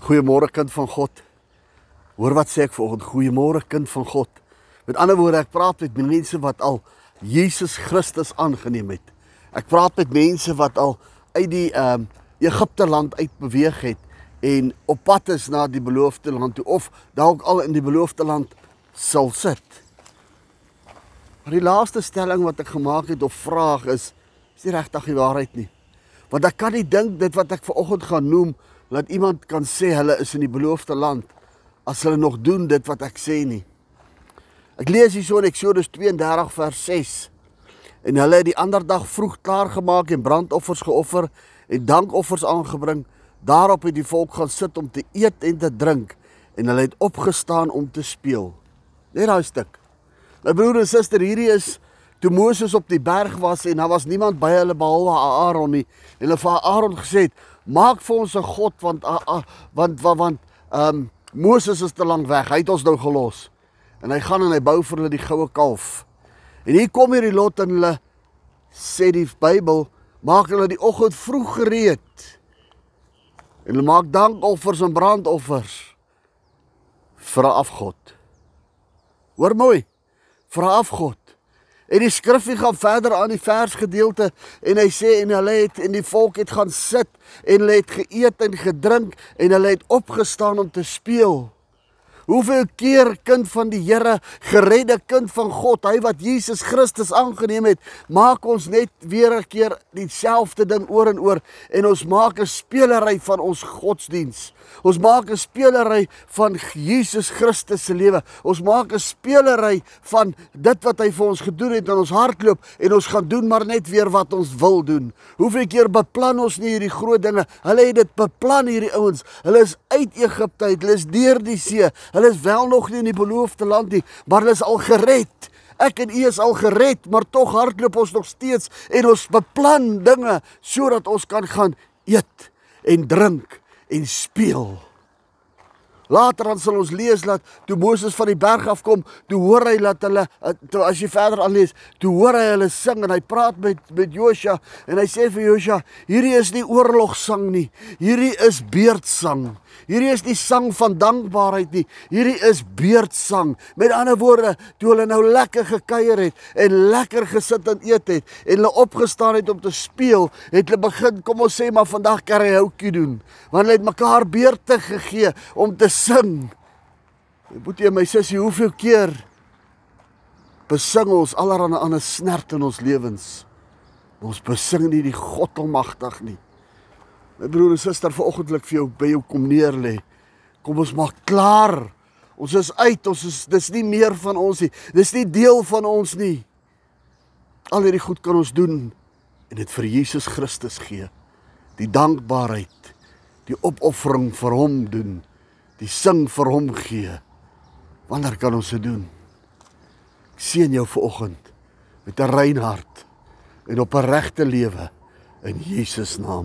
Goeiemôre kind van God. Hoor wat sê ek vanoggend? Goeiemôre kind van God. Met ander woorde, ek praat met mense wat al Jesus Christus aangeneem het. Ek praat met mense wat al uit die ehm um, Egipte land uit beweeg het en op pad is na die beloofde land toe of dalk al in die beloofde land sal sit. Maar die laaste stelling wat ek gemaak het of vraag is, is nie regtig die waarheid nie. Want ek kan nie dink dit wat ek vanoggend gaan noem dat iemand kan sê hulle is in die beloofde land as hulle nog doen dit wat ek sê nie. Ek lees hierso in Eksodus 32 vers 6. En hulle het die ander dag vroeg klaar gemaak en brandoffers geoffer en dankoffers aangebring. Daarop het die volk gaan sit om te eet en te drink en hulle het opgestaan om te speel. Net daai stuk. My broer en suster, hierdie is toe Moses op die berg was en daar was niemand by hulle behalwe Aaron nie. En hulle vir Aaron gesê het: "Maak vir ons 'n god want a, a, want want want ehm um, Moses is te lank weg. Hy het ons nou gelos." En hy gaan en hy bou vir hulle die goue kalf. En hier kom hierdie lot en hulle sê die Bybel maak hulle die oggend vroeg gereed. En hulle maak dankoffers en brandoffers vir 'n afgod. Hoor mooi, vir 'n afgod. En die skrifgie gaan verder aan die versgedeelte en hy sê en hulle het en die volk het gaan sit en hulle het geëet en gedrink en hulle het opgestaan om te speel. Hoeveel keer kind van die Here, geredde kind van God, hy wat Jesus Christus aangeneem het, maak ons net weer 'n keer dieselfde ding oor en oor en ons maak 'n spelery van ons godsdiens. Ons maak 'n spelery van Jesus Christus se lewe. Ons maak 'n spelery van dit wat hy vir ons gedoen het in ons hardloop en ons gaan doen maar net weer wat ons wil doen. Hoeveel keer beplan ons nie hierdie groot dinge? Hulle het dit beplan hierdie ouens. Hulle is uit Egipte uit, hulle is deur die see. Hulle is wel nog nie in die beloofde land nie, maar hulle is al gered. Ek en u is al gered, maar tog hardloop ons nog steeds en ons beplan dinge sodat ons kan gaan eet en drink en speel. Later dan sal ons lees dat toe Moses van die berg af kom, toe hoor hy dat hulle toe as jy verder aanlees, toe hoor hy hulle sing en hy praat met met Josua en hy sê vir Josua, hierdie is nie oorlogsang nie. Hierdie is beurtsang. Hierdie is die sang van dankbaarheid nie. Hierdie is beurtsang. Met ander woorde, toe hulle nou lekker gekuier het en lekker gesit en eet het en hulle opgestaan het om te speel, het hulle begin, kom ons sê maar vandag karaoke doen. Want hulle het mekaar beurte gegee om te sing. Boetie my sussie, hoeveel keer besing ons allerhande ander snert in ons lewens? Ons besing nie die God almagtig nie. My broer en suster, veroggendlik vir jou by jou kom neer lê. Kom ons maak klaar. Ons is uit, ons is dis nie meer van ons nie. Dis nie deel van ons nie. Al hierdie goed kan ons doen en dit vir Jesus Christus gee. Die dankbaarheid, die opoffering vir hom doen die sing vir hom gee. Wanneer kan ons dit doen? Ek seën jou vanoggend met 'n rein hart en op 'n regte lewe in Jesus naam.